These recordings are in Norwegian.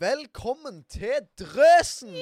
velkommen til Drøsen!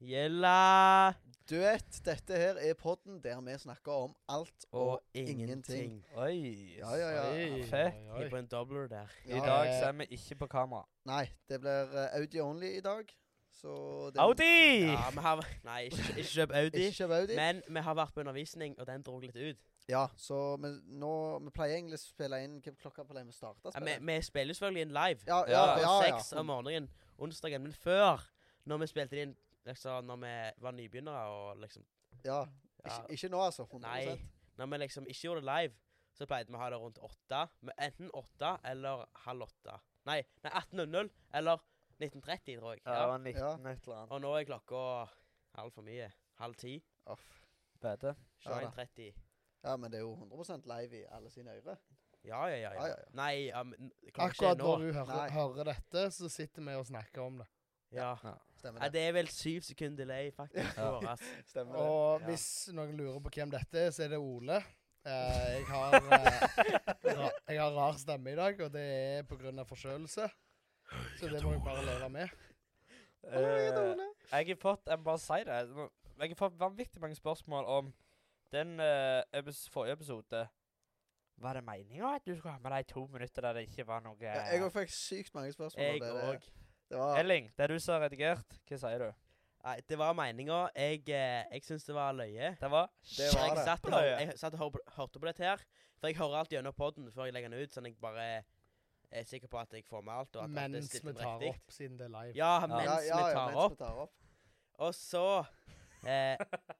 Gjella Du vet, dette her er podden der vi snakker om alt og, og ingenting. ingenting. Oi. Ja, ja, ja. Oi, Fett. vi er på en doubler der. I Ja, dag eh, så er vi ikke på kamera. Nei, det blir Audi audio only i dag. Så det Audi! Ja, vi har Nei, ikke, ikke kjøp Audi. Ikke kjøp Audi. Men vi har vært på undervisning, og den dro litt ut. Ja, så vi, nå, vi pleier egentlig å spille inn Hvilken klokka pleier vi å starte? Ja, vi, vi spiller jo selvfølgelig inn live. Ja, ja, Ja, ja, ja, Seks om morgenen onsdagen. Men før, når vi spilte inn liksom, når vi var nybegynnere og liksom ja. ja, Ikke, ikke nå, altså. 100 Nei. Når vi liksom ikke gjorde det live, så pleide vi å ha det rundt åtte. Men Enten åtte eller halv åtte. Nei, nei 18.00 eller 19.30, tror jeg. Ja, det Ja. var 19 et eller annet. Og nå er klokka altfor mye. Halv ti. Ja da. 21.30. Ja, men det er jo 100% live i alle sine ører. Ja, ja, ja. Ja, ja. ja, ja. Nei, ja, men Akkurat når du hører, hører dette, så sitter vi og snakker om det. Ja. Stemmer ja. det. Det er vel syv sekunder delay, faktisk. Ja. for. Stemmer det. Og Ja. hvis noen lurer på hvem dette er, så er det Ole. Eh, jeg, har, eh, ra jeg har rar stemme i dag, og det er pga. forkjølelse. Så det må jeg bare leve med. Uh, jeg har fått Jeg må bare si det. Jeg har fått vanvittig mange spørsmål om den uh, epis forrige episode. Var det meninga at du skulle ha med deg to minutter der det ikke var noe Ja, jeg òg fikk sykt mange spørsmål. Jeg om det, òg. det, det var Elling, det er du som har redigert. Hva sier du? Nei, det var meninga. Jeg, eh, jeg syns det var løye. Det var Det var jeg det. satt, og, jeg satt og hør- hørte på dette her. For jeg hører alltid gjennom podden før jeg legger den ut, sånn jeg bare er sikker på at jeg får med alt. Og at Mens vi tar riktig. opp, siden det er live. Ja, mens ja, ja, vi ja, tar mens. Vi tar opp. Og så eh,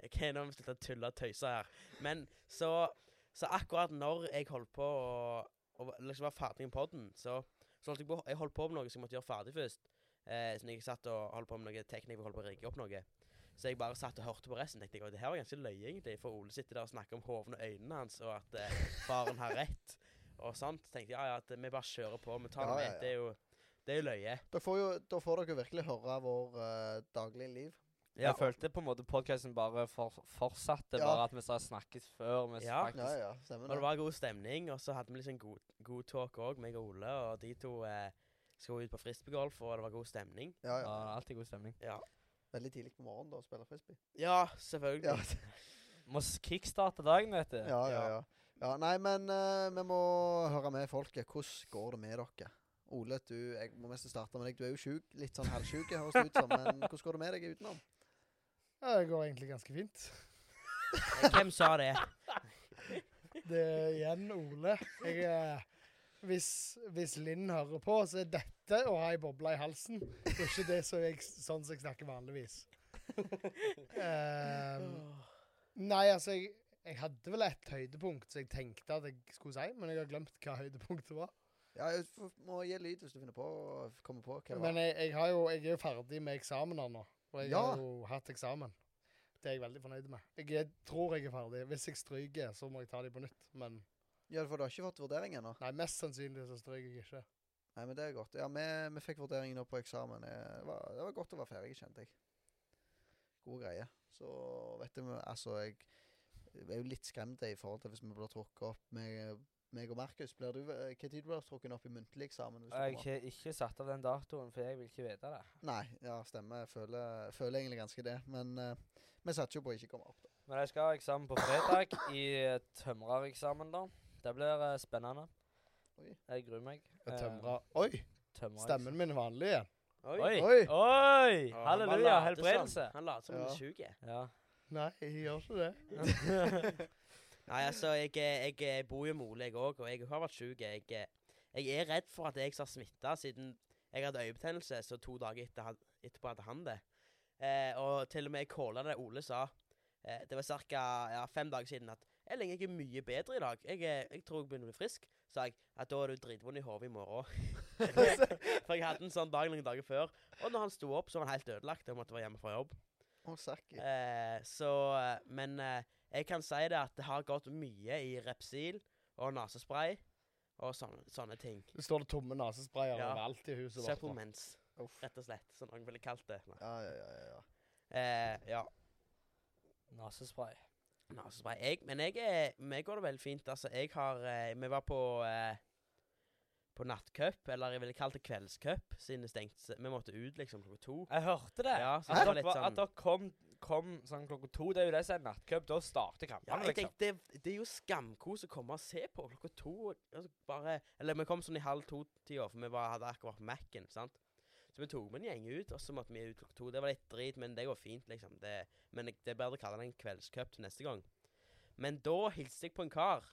OK, nå må vi slutte å tulle og tøyse her. Men så Så akkurat når jeg holdt på å liksom var ferdig med podden, så, så holdt jeg på Jeg holdt på med noe som jeg måtte gjøre ferdig først. Eh, så jeg satt og holdt på med noe teknikk holdt på å rigge opp noe. Så jeg bare satt og hørte på resten. tenkte jeg, «Oi, Det her var ganske løye, egentlig. For Ole sitter der og snakker om hoven og øynene hans, og at eh, faren har rett. Og sånt. Så tenkte jeg ja, ja, at vi bare kjører på. Vi tar det med. ja. Det er jo det er jo løye. Da får, jo, da får dere virkelig høre vår uh, daglige liv. Ja. Jeg følte på en måte podkasten bare for, fortsatte, Ja. bare at vi sa snakkes før vi Ja. faktisk Ja, ja, stemmer Og det det. var god stemning, og så hadde vi liksom god, god talk òg, meg og Ole. Og de to eh, skulle ut på frisbeegolf, og det var god stemning. Ja, Ja, Og alltid god stemning. Ja, Veldig tidlig på morgenen da, å spille frisbee. ja selvfølgelig. Ja, Må kickstarte dagen, vet du. ja, ja. ja. ja nei, men uh, vi må høre med folket. Hvordan går det med dere? Ole, du, jeg må mest starte med deg. Du er jo sjuk. Litt sånn halvsjuk, høres det ut som. Men hvordan går det med deg utenom? Ja, det går egentlig ganske fint. Eh, Hvem sa det? Det er igjen Ole. Jeg, eh, hvis, hvis Linn hører på, så er dette å ha ei boble i halsen. Det er ikke det som jeg, sånn som jeg snakker vanligvis. um, nei, altså, jeg, jeg hadde vel et høydepunkt som jeg tenkte at jeg skulle si, men jeg har glemt hva høydepunktet var. Ja, jeg må gi lyd hvis du finner på å komme på hva det Men var. jeg, jeg, har jo, jeg er jo ferdig med eksamener nå, og jeg Ja. har jo hatt eksamen. Det er jeg veldig fornøyd med. Jeg tror jeg er ferdig. Hvis jeg stryker, så må jeg ta de på nytt. Men Ja, for du har ikke fått vurdering ennå? nei, mest sannsynlig så stryker jeg ikke. Nei, men det er godt. Ja, vi, vi fikk vurdering nå på eksamen. Det var, det var godt å være ferdig, kjente jeg. God greie. Så vet du, altså, jeg, jeg er jo litt skremt i forhold til hvis vi blir trukket opp med meg og Markus. Blir du, eh, hva tid blir du trukket opp i muntlig eksamen? Hvis du Jeg har ikke satt av den datoen, for jeg vil ikke vite det. Nei, ja, stemmer. Jeg føler, føler egentlig ganske det. Men uh, vi satser jo på å ikke komme opp. da. Men jeg skal ha eksamen på fredag, i eh, tømrereksamen, da. Det blir uh, spennende. Oi. Jeg gruer meg. Jeg tømrer Oi! tømrereksamen. Stemmen min er vanlig igjen. Oi. Oi! Oi. Oi! Halleluja! Helbredelse. Han later som han er sjuk. Ja. Nei, jeg gjør ikke det. Nei, altså, jeg, eh, jeg, eh, bor jo med Ole, jeg òg, og jeg har vært sjuk. Jeg, eh, jeg er redd for at jeg skal smitte, siden jeg hadde øyebetennelse, så to dager etter, etterpå hadde han det. Eh, og til og med jeg calla det Ole sa. Eh, det var ca. Ja, fem dager siden at jeg er mye bedre i dag. Jeg, er- jeg tror jeg begynner å bli frisk. Sa jeg at da er du dritvond i hodet i morgen. for jeg hadde en sånn dag noen dager før. Og når han sto opp, så var han helt ødelagt og måtte være hjemme fra jobb. Å. Eh, så eh, Men eh, jeg kan si det at det har gått mye i Repsil og nesespray og sånne, sånne ting. Det står det tomme nesesprayer Ja. overalt i huset vårt. Supplements, Uff. rett og slett. Som noen ville kalt det. Nei. Ja, ja, ja, ja, ja. Eh, ja. Nesespray. Nesespray. Jeg, men jeg er, meg går det veldig fint. Altså, jeg har eh, Vi var på eh, på nattcup, eller jeg ville kalt det kveldscup, siden det stengte Vi måtte ut liksom klokka to. Jeg hørte det. Ja, så det var litt sånn- at dere kom, kom sånn klokka to. Det er jo det som er nattcup. Da starter Ja, kampene, jeg liksom. det, det er jo skamkos å komme og se på klokka to. Altså bare, eller vi kom sånn i halv to-tida, for vi bare, hadde akkurat Mac-en. sant? Så vi tok med en gjeng ut, og så måtte vi ut klokka to. Det var litt drit, men det går fint, liksom. Det, men det er bedre å kalle det en kveldscup til neste gang. Men da hilste jeg på en kar.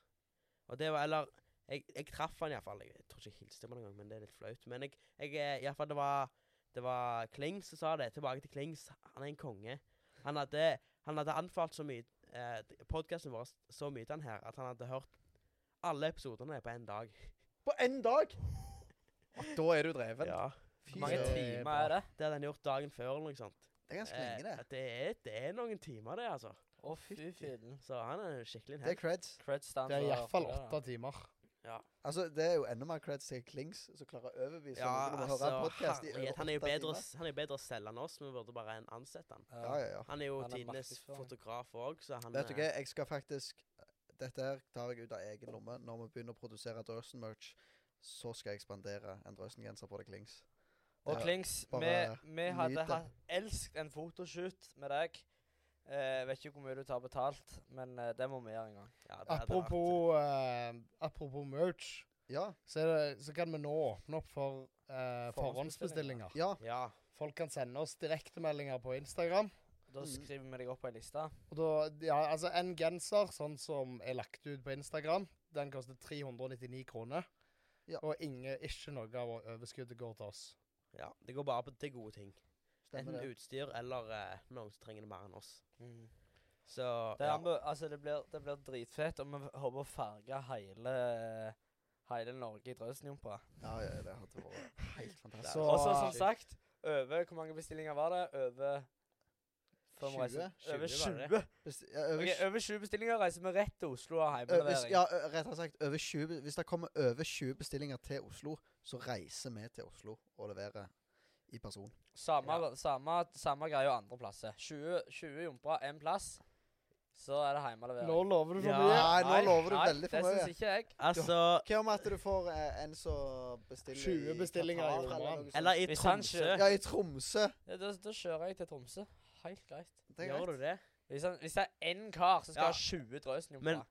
Og det var Eller jeg, jeg traff han iallfall. Jeg, jeg tror ikke jeg hilste på ham engang, men det er litt flaut. Men jeg, jeg eh, iallfall det var Det var Klings som sa det. Tilbake til Klings. Han er en konge. Han hadde, han hadde anfalt så mye eh, Podkasten vår så mye til han her at han hadde hørt alle episodene på én dag. På én dag! Da er du dreven. Ja. Hvor mange det er timer er det? Det hadde han gjort dagen før, eller noe sånt. Det er ganske lenge, Eh, det. det, er, det er noen timer, det, altså. Å, fy fillen. Så han er skikkelig en Det er helt. creds. Creds Det er iallfall åtte timer. Ja, Altså, Det er jo enda mer creds til Klings, som klarer å overbevise ja noen om å altså, høre en i over han er jo bedre, han er jo bedre å selge enn oss. Vi burde bare en ansette han. Ja, ja, ja. Han er jo tidenes fotograf òg, så han Vet du eh, hva, jeg skal faktisk Dette her tar jeg ut av egen lomme. Når vi begynner å produsere Drøsen-merch, så skal jeg spandere en Drøsen-genser på det Klings. Og Klings, vi, vi hadde hatt elsket en fotoshoot med deg. Eh, vet ikke hvor mye du tar betalt, men eh, det må vi gjøre en gang. ja, det apropos, det eh, apropos merch, Ja. så, er det, så kan vi nå åpne opp for eh, forhåndsbestillinger. Ja. Ja. Folk kan sende oss direktemeldinger på Instagram. Da Mm. skriver vi deg opp på ei liste. Og da, ja, altså En genser sånn som er lagt ut på Instagram, den koster 399 kroner. Ja. Og ingen, ikke noe av overskuddet går til oss. ja. Det går bare på til gode ting. Stemmer Enten det. utstyr eller eh, noen som trenger det mer enn oss. Mm. Så Det, ja. altså, det, blir, det blir dritfett, og vi håper å farge hele, hele Norge i Drøsenjumpa. Ja, ja, det hadde vært helt fantastisk. Så- Og så, som sagt, over Hvor mange bestillinger var det? Over før vi 20? reiser- Over 20 var det. 20. Ja, over, Ok, tj- over 20 bestillinger reiser vi rett til Oslo og ø- hvis, ja, ø, og sagt over 20 be- Hvis det kommer over 20 bestillinger til Oslo, så reiser vi til Oslo og leverer i person. Samme, Ja. samme, samme greie andre plasser. 20, 20 jumper én plass, så er det hjemmelevering. Nå lover du for Ja. mye. Nei, nå lover du nei, veldig for mye. Det syns ikke jeg. Altså Hva om at du får eh, en som bestiller 20 bestillinger i Qatar, eller? Eller i Tromsø. Ja, i Tromsø. Ja, da, da kjører jeg til Tromsø. Helt greit. Det er Gjør greit. du det? Hvis, han, hvis det er én kar som skal Ja. ha 20 drøsenjumper Men-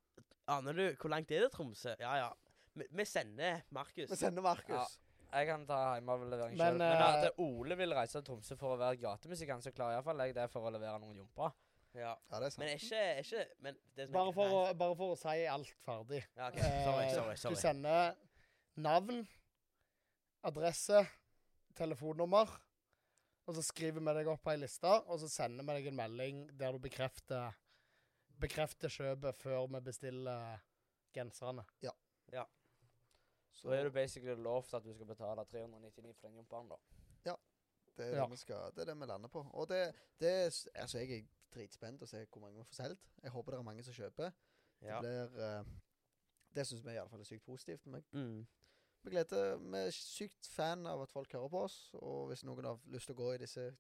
Aner du hvor langt er det Tromsø? Ja ja. Vi, sender Markus. Vi sender Markus. Jeg kan ta hjemmelevering Men, sjøl. Men eh, at Ole vil reise til Tromsø for å være gatemusikant, så klarer iallfall jeg det for å levere noen jomper. Ja. Ja, det er sant. Men ikke, ikke men det som Bare er, for, å, bare for å si alt ferdig. ja, ok. Sorry, sorry, sorry. Du sender navn, adresse, telefonnummer, og så skriver vi deg opp på ei liste, og så sender vi deg en melding der du bekrefter, bekrefter kjøpet før vi bestiller genserne. Så er du basically lovt at du skal betale 399 for den jumperen, da. Det er Ja. det vi skal, det er det vi lander på. Og det, det er Altså, jeg er dritspent å se hvor mange vi får solgt. Jeg håper det er mange som kjøper. Ja. Det blir uh, Det syns vi i alle fall er sykt positivt. Men Mm. vi gleder Vi er sykt fan av at folk hører på oss. Og hvis noen har lyst til å gå i disse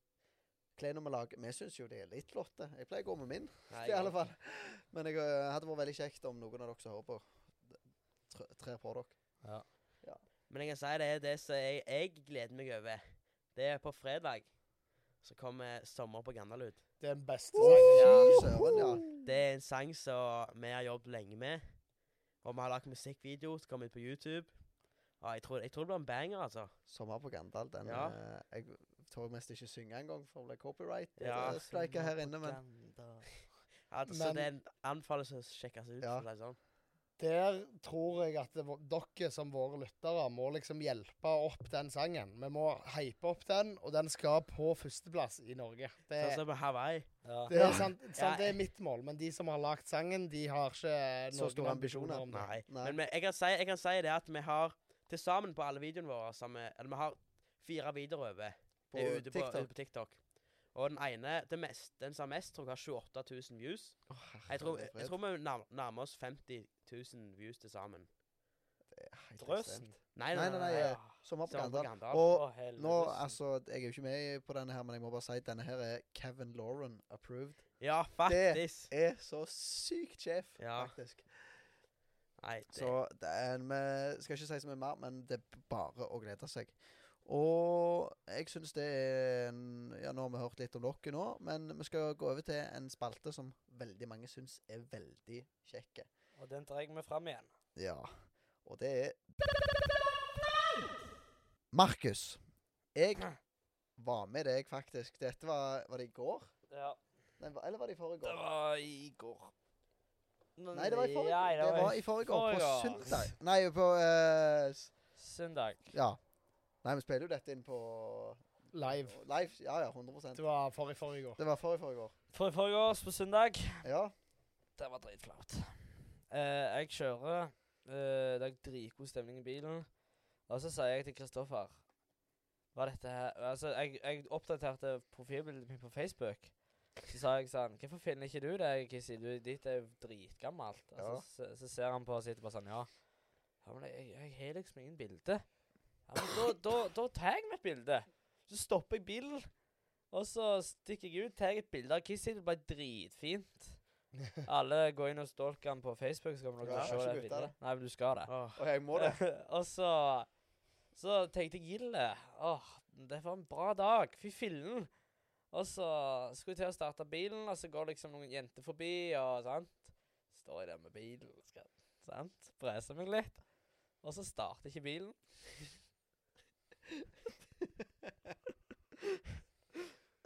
klærne vi lager Vi syns jo det er litt flotte. Jeg pleier å gå med min, Nei, i alle fall. Men jeg uh, hadde vært veldig kjekt om noen av dere som hører på, tr- trer på dere. Men jeg kan si det er det som jeg, jeg gleder meg over. Det er på fredag. Så kommer 'Sommer på Gandalud'. Det er den beste sangen. Søren, ja. Det er en sang som vi har jobbet lenge med. Og vi har lagt musikkvideo som kommer ut på YouTube. Ja, jeg tror, jeg tror det blir en banger, altså. Sommer på Gandal. Den Ja. eh, Jeg tør mest ikke synge engang, for det bli copyright. Ja. Det Striker her inne, men Ja, så Men- det anbefales å sjekkes ut. Ja. for å si sånn. Der tror jeg at det, dere som våre lyttere må liksom hjelpe opp den sangen. Vi må hype opp den, og den skal på førsteplass i Norge. Det, Sånn som Hawaii. Ja. det, er, sant, sant, Ja. det er mitt mål, men de som har lagd sangen, de har ikke Så store ambisjoner ambisjoner. om det. Nei. Nei. Men jeg, kan si, jeg kan si det at vi har til sammen på alle videoene våre så vi, eller vi har fire videoer over. På på, TikTok. på TikTok. Og den ene, det mest, den som har mest, tror jeg har 28 000 views. Oh, Jeg tror, jeg, jeg tror vi nærmer oss 50 000 views til sammen. Drøsen. Nei, Nei, nei, nei, nei. Sommerpropaganda. På Sommer på Gandal. Gandal. Og nå, altså, jeg er jo ikke med på denne her, men jeg må bare si at denne her er Kevin Lauren approved. Ja, faktisk. Det Er så sykt sjef, Ja. faktisk. Nei, det, Så det er, vi skal ikke si så mye mer, men det er bare å glede seg. Og jeg syns det er en Ja, nå har vi hørt litt om dere nå, men vi skal gå over til en spalte som veldig mange syns er veldig kjekke. Og den drar vi fram igjen. Ja, og det er Markus. Jeg var med deg, faktisk. Dette var Var det i går? Ja. Nei, eller var det i forrige Det var i går. Nei, det var i forrige Nei, Det var i forrige år. på søndag. Nei, på uh, Søndag. Ja. Nei, vi spiller jo dette inn på Live. Live. Ja, ja, 100% Det var forrige forrige år. Det var forrige forrige år. Forrige forrige års på søndag. Ja. Det var dritflaut. Eh, jeg kjører. eh, det er dritgod stemning i bilen. Og så sier jeg til Kristoffer Hva er dette her Altså, jeg, jeg oppdaterte profilbildet mitt på Facebook. Så sa jeg sånn Hvorfor finner ikke du det, Kissi? Du, ditt er jo dritgammelt. Altså, Ja. så, så, ser han på og sitter bare sånn Ja. ja men jeg, jeg har liksom ingen bilde. Ja, men da, da, da tar jeg meg et bilde. Så stopper jeg bilen, og så stikker jeg ut, tar jeg et bilde av Kissi. Det ble dritfint. Alle går inn og stalker han på Facebook, så kommer dere Ja, se jeg har det bildet. Nei, men du skal det. Åh, Og jeg må det. og så Så tenkte jeg Gilde Åh, det var en bra dag. Fy fillen. Og så skulle jeg til å starte bilen, og så går liksom noen jenter forbi, og sant. Står jeg der med bilen, skal, sant. Breser meg litt. Og så starter ikke bilen.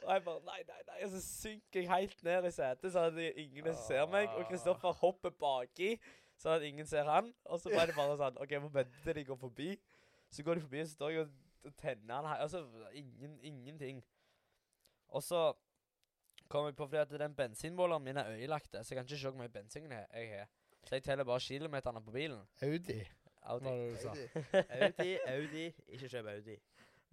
Og jeg bare Nei, nei, nei. Og så synker jeg helt ned i setet, sånn at ingen ser meg. Og Kristoffer hopper baki, sånn at ingen ser han. Og så ble det bare sånn OK, jeg må vente til de går forbi. Så går de forbi, og så står jeg og tenner han her. Altså, ingen, ingenting. Og så kom jeg på fordi at den bensinmåleren min er ødelagt, så jeg kan ikke se hvor mye bensin jeg har. Så jeg teller bare kilometerne på bilen. Audi, Audi. var. Audi. Audi, Audi. Ikke kjøp Audi.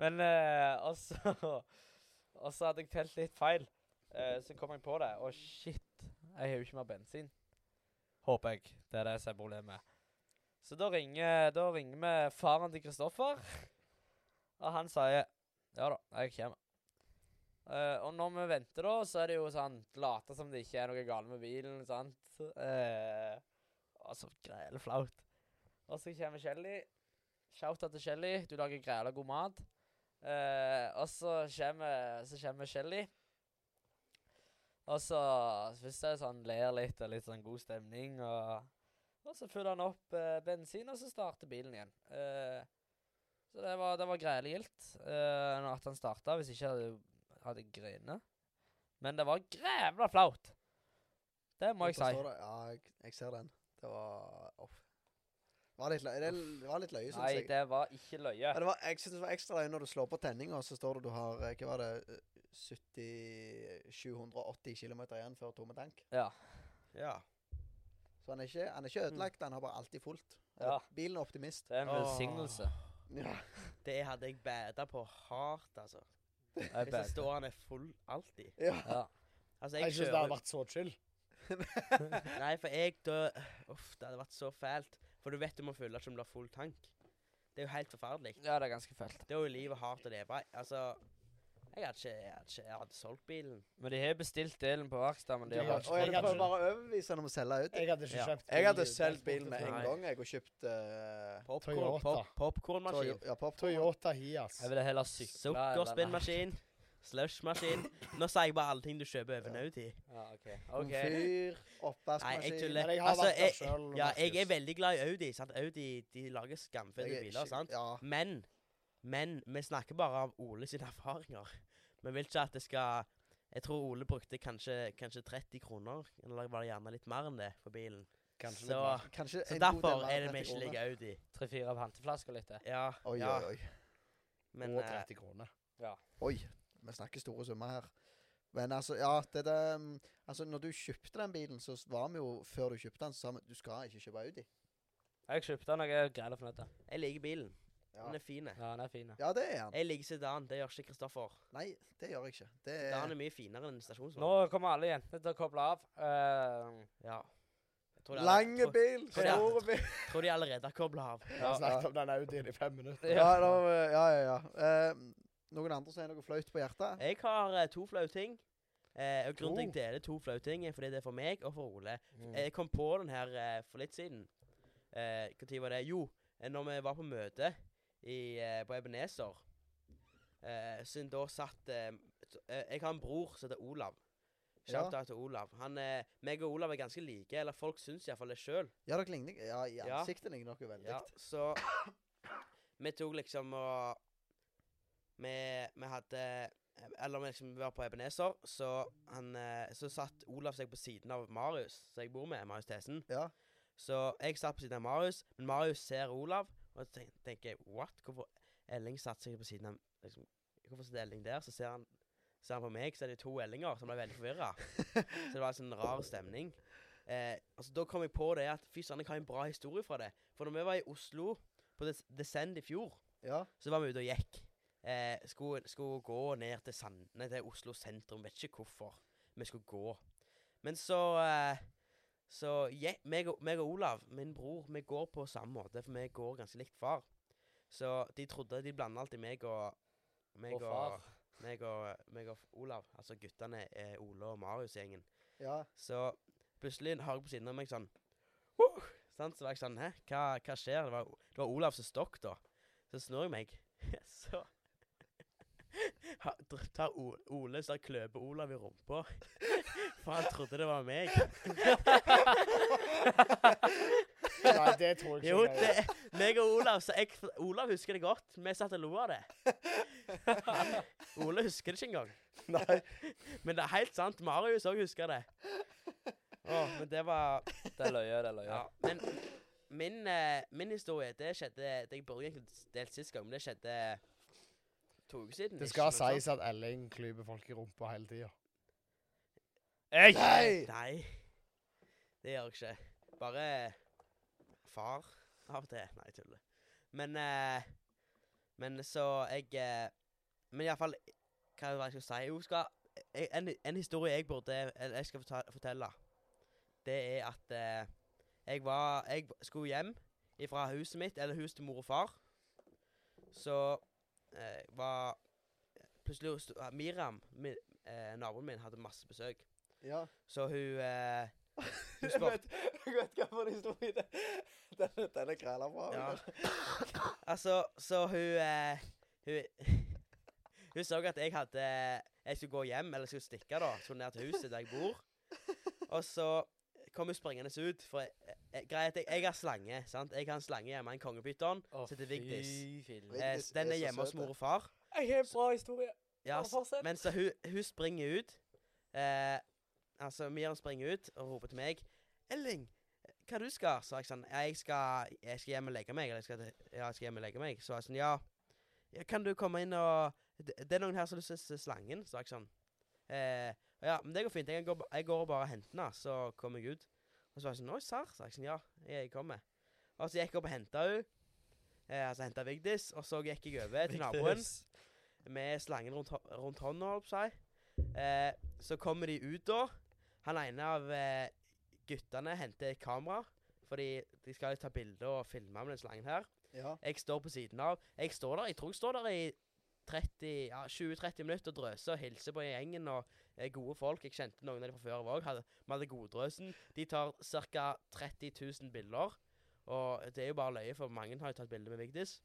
Men eh, og så hadde jeg telt litt feil. Eh, så kom jeg på det. Og shit. Jeg har jo ikke mer bensin. Håper jeg. Det er det som er problemet. Så da ringer, da ringer vi faren til Kristoffer. Og han sier Ja da, jeg kommer. Eh, og når vi venter, da, så er det jo sånn Late som det ikke er noe galt med bilen, sant. Uh, og så grele flaut. Og så kommer Shelly. Shout-out til Shelly. Du lager grele god mat. Eh, og så kommer, så kommer Shelly. Og så først er det sånn ler litt og litt sånn god stemning. Og, og så fyller han opp eh, bensin, og så starter bilen igjen. Eh, så det var, det var greielig gildt eh, at han starta, hvis ikke hadde hadde jeg. Men det var grævla flaut. Det må jeg jeg si. det? Ja, jeg, jeg ser den. Det var Off. Var litt, løye, det det var litt løye, syns Nei, det var ikke løye. Ja, det var, jeg synes det var ekstra løye når du slår på tenninga, så står det du har eh, Hva var det? eh, 70 780 km igjen før tomme tank. Ja. Ja. Så han er ikke, han er ikke ødelagt, han har bare alltid fullt. Ja. Bilen er optimist. Det er en velsignelse. Ja. Det hadde jeg bæda på hardt, altså. Jeg Hvis det står han er full alltid. ja. Ja. Altså, Jeg jeg syns det hadde vært så chill. Nei, for jeg da Uff, det hadde vært så fælt. For du vet du må fylle at du blir full tank. Det er jo helt forferdelig. ja, det er ganske fælt. Det er jo livet hardt å leve. Altså Jeg hadde ikke Jeg hadde, ikke, jeg hadde solgt bilen. Men de har bestilt delen på verkstedet. men de har bare jeg hadde prøver bare å overbevise ham om å selge ut. Jeg hadde ikke Ja. kjøpt Jeg hadde bil solgt bilen med en gang, jeg, og kjøpt uh, Popcorn, Toyota. pop, popcornmaskin. ja, popcorn. Toyota Hias. Jeg ville heller sykle. Sukkerspinnmaskin. Slushmaskin. Nå sier jeg bare alle ting du kjøper over en Audi. Ja, OK. ok. komfyr, Nei, jeg oppvaskmaskin. tuller. Men jeg har Altså, vært der jeg- selv, Ja, jeg er veldig glad i Audi. sant? Audi de lager skamfete er biler. ikke- sant? Ja. Men Men vi snakker bare av Ole sine erfaringer. Vi vil ikke at det skal Jeg tror Ole brukte kanskje, kanskje 30 kroner, eller var det gjerne litt mer enn det, for bilen. Kanskje Så, litt mer. Kanskje så en god del derfor mer er det vi 30 ikke kroner. liker Audi. Tre-fire panteflasker litt til. Ja, Oi, ja. oi, oi. Men Og eh, 30 kroner. Oi, vi snakker store summer her. Men altså, ja, det der mm, Altså, når du kjøpte den bilen, så var vi jo Før du kjøpte den, så sa vi du skal ikke kjøpe Audi. Jeg kjøpte den, og jeg er greit fornøyd. med. jeg liker bilen. Ja, Den er fin. Ja, den er fin. ja. det er han. Jeg liker sedan. Det gjør ikke Kristoffer. Nei, det gjør jeg ikke. Det Sedan er er mye finere enn stasjonsvogn. Nå kommer alle jentene til å koble av. Uh, Ja. Lange bil, store bil. Tror de allerede har kobla av. Jeg har snakket om den Audien i fem minutter. Ja, da, ja, ja. ja. Eh, noen andre som har noe flaut på hjertet? Jeg har eh, to flauting. Eh, og grunnen til at Oh. jeg deler to flauting, er fordi det er for meg og for Ole. mm. Jeg kom på den her eh, for litt siden. eh, Hva tid var det? Jo, eh, når vi var på møte i, eh, på Ebenezer. Eh, siden da satt eh, eh, Jeg har en bror som heter Olav. Shout Ja. til Olav. Han, eh, meg og Olav er ganske like, eller folk syns iallfall det sjøl. Ja, dere ligner Ja, i Ja. ansiktet ligner dere veldig. Ja, så vi tok liksom og Vi, vi hadde Eller vi liksom var på Ebenezer, så han eh, Så satt Olav seg på siden av Marius, som jeg bor med, Marius Thesen. Ja. Så jeg satt på siden av Marius, men Marius ser Olav, og så tenker jeg What? Hvorfor Elling satt seg på siden av liksom, Hvorfor sitter Elling der? Så ser han Ser han på meg, så er det to Ellinger som ble veldig forvirra. så det var en sånn rar stemning. Eh, altså Da kom jeg på det at fy søren, jeg har en bra historie fra det. For når vi var i Oslo på Des Descend i fjor, Ja. så var vi ute og gikk. Eh, skulle, skulle gå ned til Sandne, til Oslo sentrum. Vet ikke hvorfor vi skulle gå. Men så eh, Så jeg, meg, og, meg og Olav, min bror, vi går på samme måte, for vi går ganske likt far. Så de trodde De blanda alltid meg og meg Og far. meg og, meg og Olav. Altså guttene er Ole og Marius-gjengen. ja. Så plutselig hører jeg på siden av meg sånn sant? Så var jeg sånn Hæ, hva, hva skjer? Det var, det var Olav som stokk, da. Så snur jeg meg, så ha- o Ole så kløper Olav i rumpa. For han trodde det var meg. Nei, det tror jeg ikke. Jo, det meg og Olav. Så jeg, Olav husker det godt. Vi satt og lo av det. Ole husker det ikke engang. Nei. Men det er helt sant. Marius òg husker det. Å, men det var Det er løye, det er løye. Ja, men min, eh, min historie, det skjedde Det jeg burde egentlig delt sist gang, men det skjedde to uker siden. Det skal noe sies at Elling klyper folk i rumpa hele tida. Ei! Nei! Nei, det gjør jeg ikke. Bare far av og til. Nei, jeg tuller. Men eh, Men så jeg eh, Men iallfall Hva var det jeg skulle si? Jo, skal, jeg, en, en historie jeg burde Eller jeg skal fortelle, det er at eh, jeg var Jeg skulle hjem fra huset mitt, eller huset til mor og far. Så eh, var Plutselig sto- ah, Miram, mi, eh, naboen min, hadde masse besøk. Ja. Så hun eh, Hun Jeg spurte vet, jeg vet hva for en historie det Den, den er kræla bra. Ja. Altså, så hun eh, Hun Hun så at jeg hadde Jeg skulle gå hjem, eller skulle stikke, da. Skulle ned til huset der jeg bor. Og så kom hun springende ut. For jeg, jeg, greit, jeg, jeg har slange. sant? Jeg har en slange hjemme, en kongepyton. oh, Så til Vigdis. Eh, er den er hjemme hos mor og far. Jeg har en bra historie. Ja, men så hun, hun springer ut. Eh, altså, Miriam springer ut og roper til meg 'Elling, hva du skal?' Så jeg sånn jeg skal, jeg skal hjem og legge meg.' Eller jeg skal, ja, jeg skal hjem og legge meg. Så jeg sånn 'Ja, ja kan du komme inn og Det, det er noen her som har lyst til slangen.' Så jeg sånn. Eh, 'Ja, men det går fint. Jeg går, jeg går og bare henter den, så kommer jeg ut.' Og så var jeg sånn 'Oi, serr?' Så jeg sånn 'Ja, jeg kommer.' Og så gikk jeg opp og henta henne. Eh, altså henta Vigdis, og så gikk jeg over til naboen med slangen rundt, rundt hånda, holdt på å si. Eh, så kommer de ut da. Han ene av eh, guttene henter kamera, fordi de skal ta bilder og filme med den slangen her. Ja. Jeg står på siden av. Jeg står der, jeg tror jeg står der i 30, ja, 20-30 minutter og drøser og hilser på gjengen og er gode folk. Jeg kjente noen av dem fra før av òg. Vi hadde godrøsen. De tar ca. 30 000 bilder. Og det er jo bare løye, for mange har jo tatt bilde med Vigdis.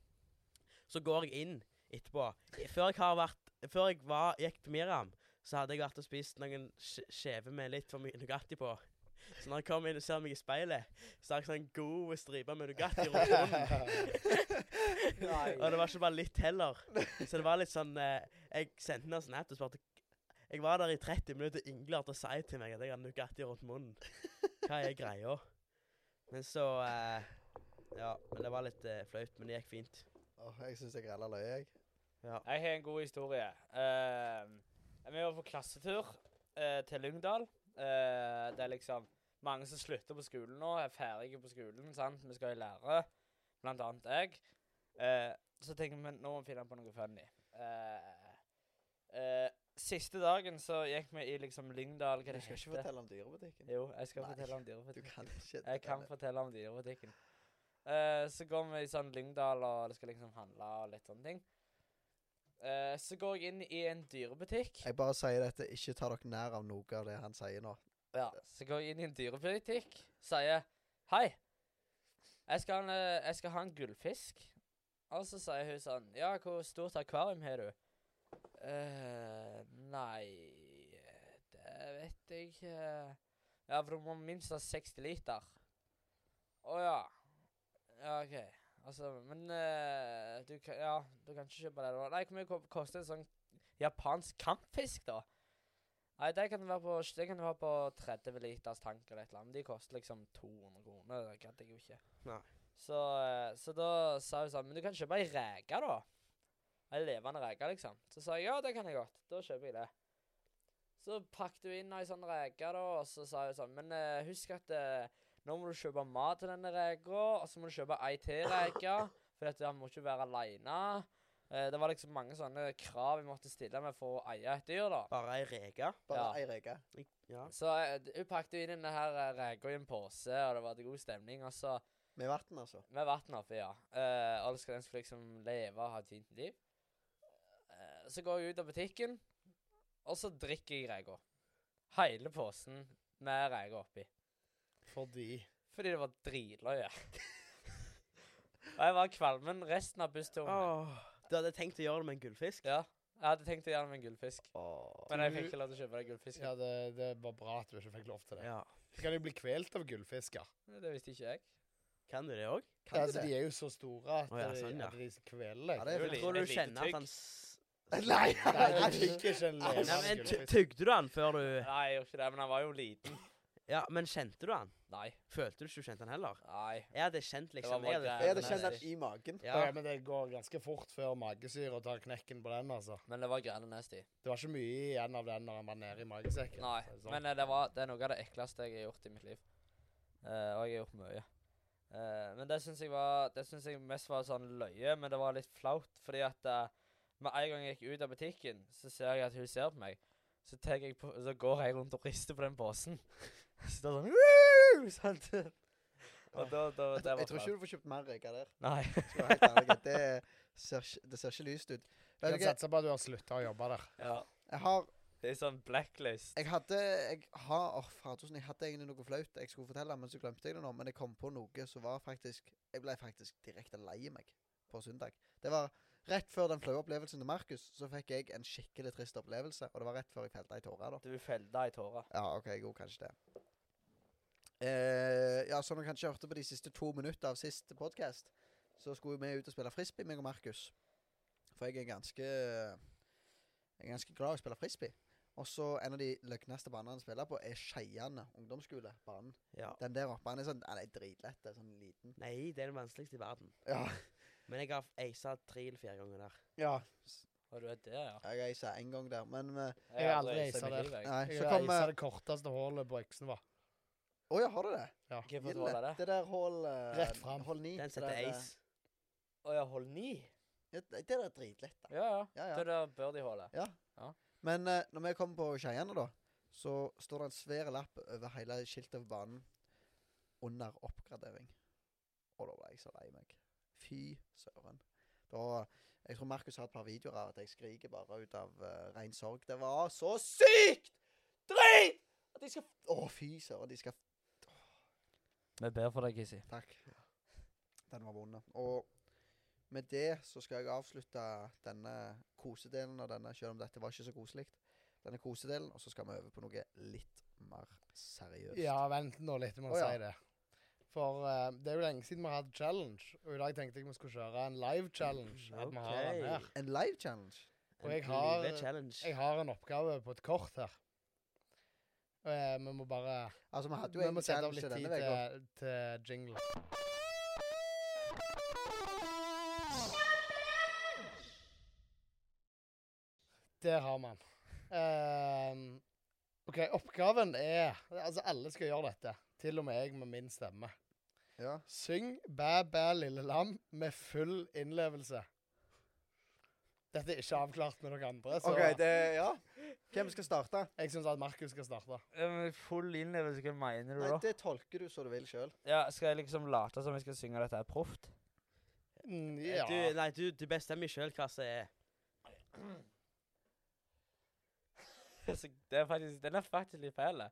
Så går jeg inn etterpå. Før jeg har vært Før jeg var, gikk på Miriam, så hadde jeg vært og spist noen skjeve med litt for mye Nugatti på. Så når jeg kommer inn og ser meg i speilet, så har jeg sånn god stripe med Nugatti rundt munnen. og det var ikke bare litt heller. Så det var litt sånn eh, Jeg sendte henne en snap og spurte Jeg var der i 30 minutter, ingen klarte å si til meg at jeg hadde Nugatti rundt munnen. Hva er greia? Men så eh, Ja, men det var litt eh, flaut, men det gikk fint. Åh, jeg syns jeg grella løye, jeg. Ja. Jeg har en god historie. Uh, vi var på klassetur eh, til Lyngdal. Eh, det er liksom mange som slutter på skolen nå, er ferdige på skolen. sant? Vi skal i lære, blant annet jeg. Eh, så tenker vi nå må vi finne på noe funny. Eh, eh, siste dagen så gikk vi i liksom Lyngdal Hva Du skal ikke heter fortelle om dyrebutikken. Jo, jeg skal Nei, fortelle om Du dyrebutikken. kan ikke Jeg kan fortelle om dyrebutikken. Eh, så går vi i sånn Lyngdal, og det skal liksom handle og litt sånne ting. Eh, så går jeg inn i en dyrebutikk. Jeg bare sier dette, ikke ta dere nær av noe av det han sier nå. Ja, så går jeg inn i en dyrebutikk, sier hei. jeg skal, ha en, eh, jeg skal ha en gullfisk. Og så sier hun sånn Ja, hvor stort akvarium har du? Eh nei Det vet jeg ikke. Ja, for du må minst ha 60 liter. Å ja. Ja, OK. Altså, men uh, du kan Ja, du kan ikke kjøpe det da. Nei, hvor mye ko- koster en sånn japansk kampfisk, da? Nei, det kan du være på, det kan du være på 30 liters tank eller et eller annet. Men de koster liksom 200 kroner. Det gadd jeg jo ikke. Nei. Så, uh, så da sa hun sånn Men du kan kjøpe ei reke, da. Ei levende reke, liksom. Så sa jeg ja, det kan jeg godt. Da kjøper jeg det. Så pakket hun inn ei sånn reke, da, og så sa hun sånn Men uh, husk at uh, nå må du kjøpe mat til denne reka, og så må du kjøpe ei til reke, for at han må ikke være aleine. Eh, det var liksom mange sånne krav jeg måtte stille meg for å eie et dyr, da. Bare ei reke. Bare Ja. ei reke. Ja. Så hun pakket inn denne her reka i en pose, og det var til god stemning. Og så Med vann, altså. med vann oppi, ja. Uh, og skal den liksom leve og ha et fint liv. Så går jeg ut av butikken, og så drikker jeg reka. Hele posen med reka oppi. Fordi Fordi det var dritløye. og jeg var kvalmen resten av bussturen. Åh, du hadde tenkt å gjøre det med en gullfisk? Ja. Jeg hadde tenkt å gjøre det med en gullfisk. Åh. Men jeg fikk ikke lov til å kjøpe den gullfisken. Ja, det, det var bra at du ikke fikk lov til det. Ja. Kan de bli kvelt av gullfisker. Det visste ikke jeg. Kan du det òg? Ja, altså, de er jo så store at, Å ja, sånn, ja. at de kveler. Ja, det er Jeg. Tror du et lite kjenner at tygg. han s- Nei, du fikk ikke en Nei, men ty- Tygde du han før du Nei, jeg gjorde ikke det, men han var jo liten. Ja, men kjente du han? Nei. Følte du ikke du kjente han heller? Nei. Jeg hadde kjent liksom bare jeg hadde. Jeg hadde kjent den i magen. Ja. Ja, men det går ganske fort før magesyra tar knekken på den, altså. Men det var grelle nasty. Det var ikke mye igjen av den når han var nede i magesekken. Nei, så er sånn. men eh, det, var, det er noe av det ekleste jeg har gjort i mitt liv. Eh, og jeg har gjort mye. Eh, men det syns jeg var Det synes jeg mest var sånn løye, men det var litt flaut. Fordi at eh, med en gang jeg gikk ut av butikken, så ser jeg at hun ser på meg. Så, jeg på, så går jeg rundt og rister på den posen. så det er sånn «Woo!» sant? Og da, da, Jeg, det var jeg tror ikke du får kjøpt mer reker der. Nei. Det ser, det ser ikke lyst ut. Du kan satse på at du har slutta å jobbe der. ja. Jeg har Det er sånn blacklist. Jeg hadde Jeg har Åh, fadersen, jeg hadde egentlig noe flaut jeg skulle fortelle, men så glemte jeg det nå. Men jeg kom på noe som var faktisk Jeg ble faktisk direkte lei meg på søndag. Det var rett før den flaue opplevelsen til Markus, så fikk jeg en skikkelig trist opplevelse. Og det var rett før jeg felte ei tåre, da. Du felte i tåre? Ja, OK, jeg gjorde kanskje det. Eh, ja, som dere kanskje hørte på de siste to minutter av siste podkast, så skulle vi ut og spille frisbee, meg og Markus. For jeg er ganske Jeg er ganske glad i å spille frisbee. Og så en av de løgneste banene han spiller på, er Skeiane ungdomsskole. Banen. Ja. Den der oppe, han er sånn Han er dritlett. Sånn liten. Nei, det er den vanskeligste i verden. Ja. Men jeg har aisa tre eller fire ganger der. ja. Og du er det, ja? Jeg aisa én gang der, men eh, Jeg har aldri mitt der. Nei, Jeg har aisa eh, det korteste hullet på Øksenva. Å ja, har du det? Ja. Hva for et hull er det? Det der hull uh, Rett fram. Hull ni. Den setter der, ace. Å ja, hull ni? Ja, det der er dritlett, da. Ja, ja. Ja, ja. Det der hålet. Ja. Men uh, når vi kommer på Skeiane, da, så står det en svær lapp over hele skiltet over banen under oppgradering. Og da ble jeg så lei meg. Fy søren. Da Jeg tror Markus har et par videoer av at jeg skriker bare ut av uh, ren sorg. Det var så sykt drit! At de skal Å, fy søren. De skal Vi ber for deg, Kissy. Takk. Den var vond. Og med det så skal jeg avslutte denne kosedelen av denne, selv om dette var ikke så koselig. Denne kosedelen, og så skal vi over på noe litt mer seriøst. Ja, vent nå litt med å oh, ja. si det. For uh, det er jo lenge siden vi har hatt challenge, og i dag tenkte jeg vi skulle kjøre en live challenge. At vi har den her. En live challenge. Og jeg har- Jeg har en oppgave på et kort her. Og uh, vi må bare Altså, vi hadde jo Vi en må sette av litt tid til, til jingle. Der har man. Ehm, OK, oppgaven er Altså, alle skal gjøre dette. Til og med jeg med min stemme. Ja. Syng Bæ bæ lille lam med full innlevelse. Dette er ikke avklart med noen andre, så OK, det Ja. Hvem skal starte? jeg syns at Markus skal starte. full innlevelse, hva mener du Nei, da? det tolker du så du vil sjøl. Ja, Skal jeg liksom late som jeg skal synge dette her proft? Mm, ja. Du, nei, du, du bestemmer sjøl hva som er Så det er faktisk, den er faktisk litt feil.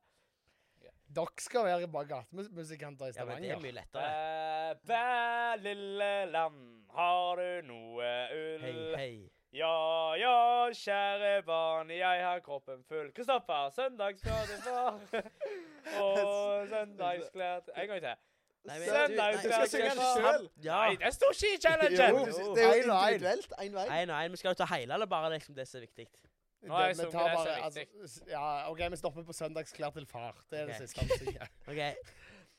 Dere skal være bare gatemusikanter i Ja, men det er mye lettere. Bæ, bæ, lille land, har du noe ull? Hei, hei. Ja, ja, kjære barn, jeg har kroppen full. Kristoffer, søndagsføde far. Og søndagsklær til En gang til. Nei, Søndag, du- du nei, skal synge den selv. Ja. Nei, det står ikke i challengen! Jo, Jo. det er jo og individuelt. Én vei. Nei, nei, men skal du ta hele, eller bare liksom det som er viktig? Nå er Det- vi tar bare- altså, ja, OK, vi stopper på søndagsklær til far. Det er det siste han sier. OK.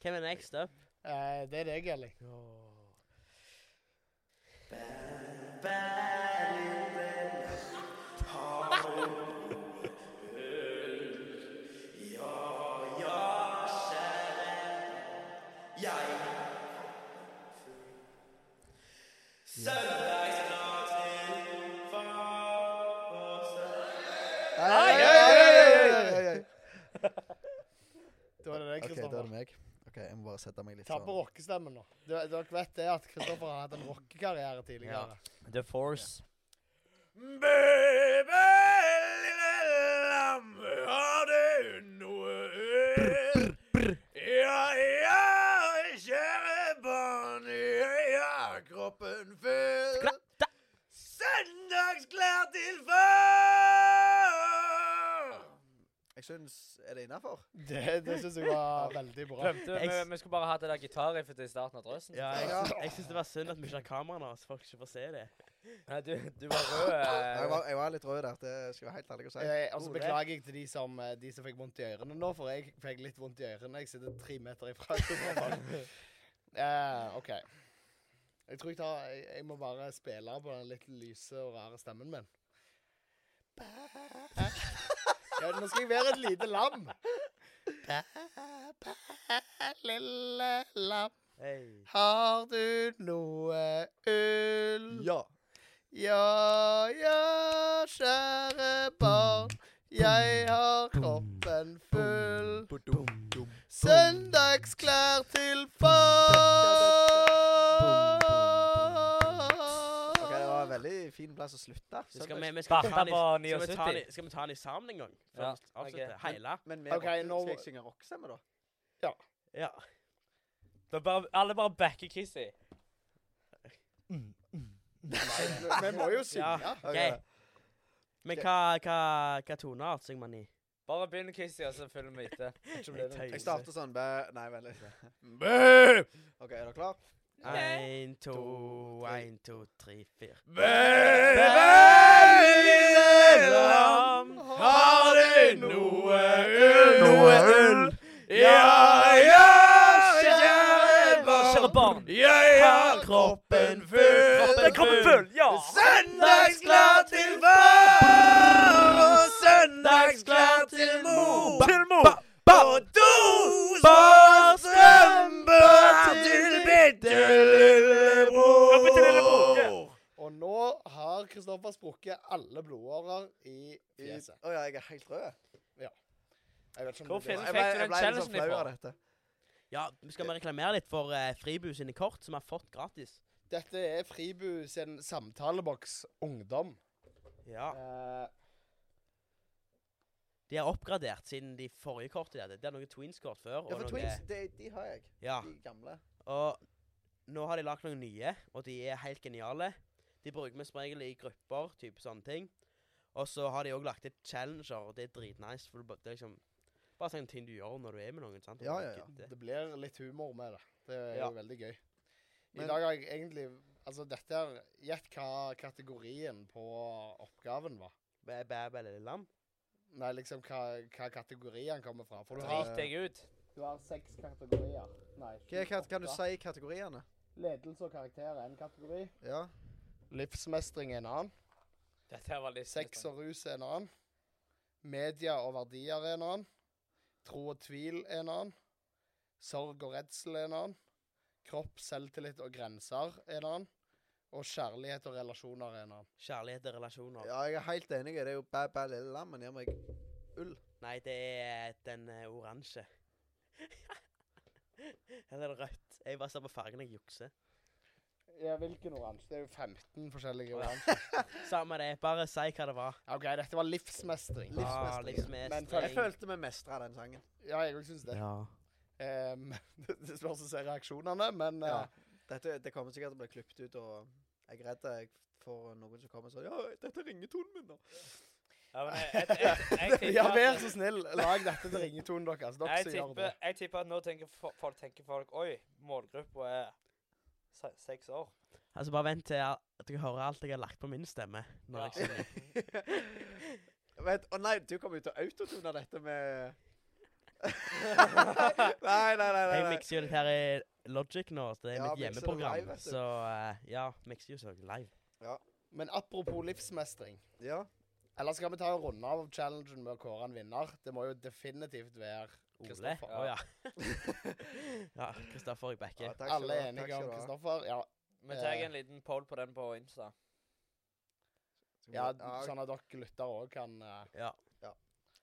Hvem er next up? Eh, det er deg, Elling. Nei, er det meg. OK, jeg må bare sette meg litt Ta på sånn. rockestemmen nå. Du- Dere vet det at Kristoffer har hatt en rockekarriere tidligere. The Force. Baby, lille lam, har du noe øl? Ja, ja, kjære barn, jeg har kroppen full. Syns Er det innafor? Det, det syns jeg var veldig bra. Glemte vi, vi skulle bare hatt det der gitarriffet i starten av drøsen. Ja, jeg, Ja. jeg syns det var synd at vi ikke har kameraene, så folk ikke får se det. Nei, du, du var rød. eh, Jeg var, jeg var litt rød der, det skal jeg være helt ærlig å si. Eh, og så beklager jeg til de som, eh, de som fikk vondt i ørene nå, for jeg fikk litt vondt i ørene. Jeg sitter tre meter ifra. Eh, OK. Jeg tror jeg tar jeg, jeg må bare spille på den litt lyse og rare stemmen min. Ja, nå skal jeg være et lite lam. Bæ, bæ, lille lam, Hey. har du noe ull? Ja. Ja, ja, kjære barn, jeg har kroppen full. Søndagsklær til far. Veldig fin plass å slutte. Skal vi, vi skal ta den i- skal vi ta den Skal vi ta den i sammen en gang? Før Ja, Okay. Hele. Men? Men okay, nå- skal jeg synge rockestemme, da? Ja. Da bare, alle bare backer Kissy. Vi må jo synge. Ja. Okay. OK. Men hva, hva, hva toneart synger man i? Bare begynn Kissy, og så følger vi etter. Jeg starter sånn bæ Nei, vent litt. Bæ! OK, er dere klar? Én, to, én, to, tre, fire. har du noe ull? Noe ull? Ja, ja, kjære barn. Kjære barn. Jeg har kroppen full. Kroppen full, ja! Søndagsklar til far og søndagsklar til mor. Til mor! Sprukket alle blodårer i I- fjeset. Å ja, jeg er helt rød. Jeg vet ikke om Hvor er ble, fikk du den sånn challengen flau ifra? av dette. Ja, skal vi reklamere litt for uh, Fribu sine kort, som vi har fått gratis? Dette er Fribu sin samtaleboks ungdom. Ja. Eh, De har oppgradert siden de forrige kortene de hadde. Det er noen Twins-kort før. Ja, og for noe- Twins, de, de har jeg. Ja, De gamle. og nå har de lagt noen nye, og de er helt geniale. De bruker vi som regel i grupper, type sånne ting. Og så har de òg lagt et challenger, og det er dritnice. For det er liksom bare sånn ting du gjør når du er med noen. sant? Ja, ja, ja. det blir litt humor med det. Det er Ja. jo veldig gøy. I Men- dag har jeg egentlig Altså, dette er Gjett hva kategorien på oppgaven var. Bæ, bæ, bæ, lam. Nei, liksom hva, hva kategori han kommer fra. For du har, Drit deg ut. du har seks kategorier. Nei, Hva, sju, kan, kan du si kategoriene? Ledelse og karakter er en kategori. Ja. Livsmestring er en annen. Dette var litt Sex og rus er en annen. Media og verdier er en annen. Tro og tvil er en annen. Sorg og redsel er en annen. Kropp, selvtillit og grenser er en annen. Og kjærlighet og relasjoner er en annen. Kjærlighet og relasjoner. ja, jeg er helt enig. Det er jo bæ, bæ, lille lam, men gir meg ull. Nei, det er den eh, oransje. Eller er rødt? Jeg bare ser på fargen, jeg jukser. Ja, hvilken oransje? Det er jo 15 forskjellige oransjer. Samme det. Bare si hva det var. OK, dette var livsmestring. Ah, Livsmestring. Men Jeg følte vi mestra den sangen. Ja, jeg òg syns det. Ja. Um, det det spørs å se reaksjonene, men Ja. eh, Dette, det kommer sikkert til å bli klippet ut, og jeg er redd jeg får noen som kommer og sier Ja, dette er ringetonen min, da. Ja, men jeg, jeg, jeg, jeg, Ja, vær så snill, lag dette til ringetonen deres. Dere jeg som gjør det. jeg tipper at nå tenker folk, tenker folk Oi, målgruppa er se, seks år. Altså, bare vent til at dere hører alt jeg har lagt på min stemme. Når Ja. jeg synger. Vent, Å nei, du kommer jo til å autotune dette med Nei, nei, nei. nei, Jeg mikser jo litt her i Logic nå. så Det er Ja, mitt hjemmeprogram. live, så uh, ja, mikser jo så live. Men apropos livsmestring. Ja. Eller skal vi ta en runde av challengen med å kåre en vinner? Det må jo definitivt være Kristoffer. Ole? ja. ja, Kristoffer i ja Bekke. takk skal Alle du er takk enige skal om du ha. Kristoffer? Ja. Vi tar Eh. en liten poll på den på Insta. Skal vi- ja, ja, sånn at dere lytter òg kan eh, Ja.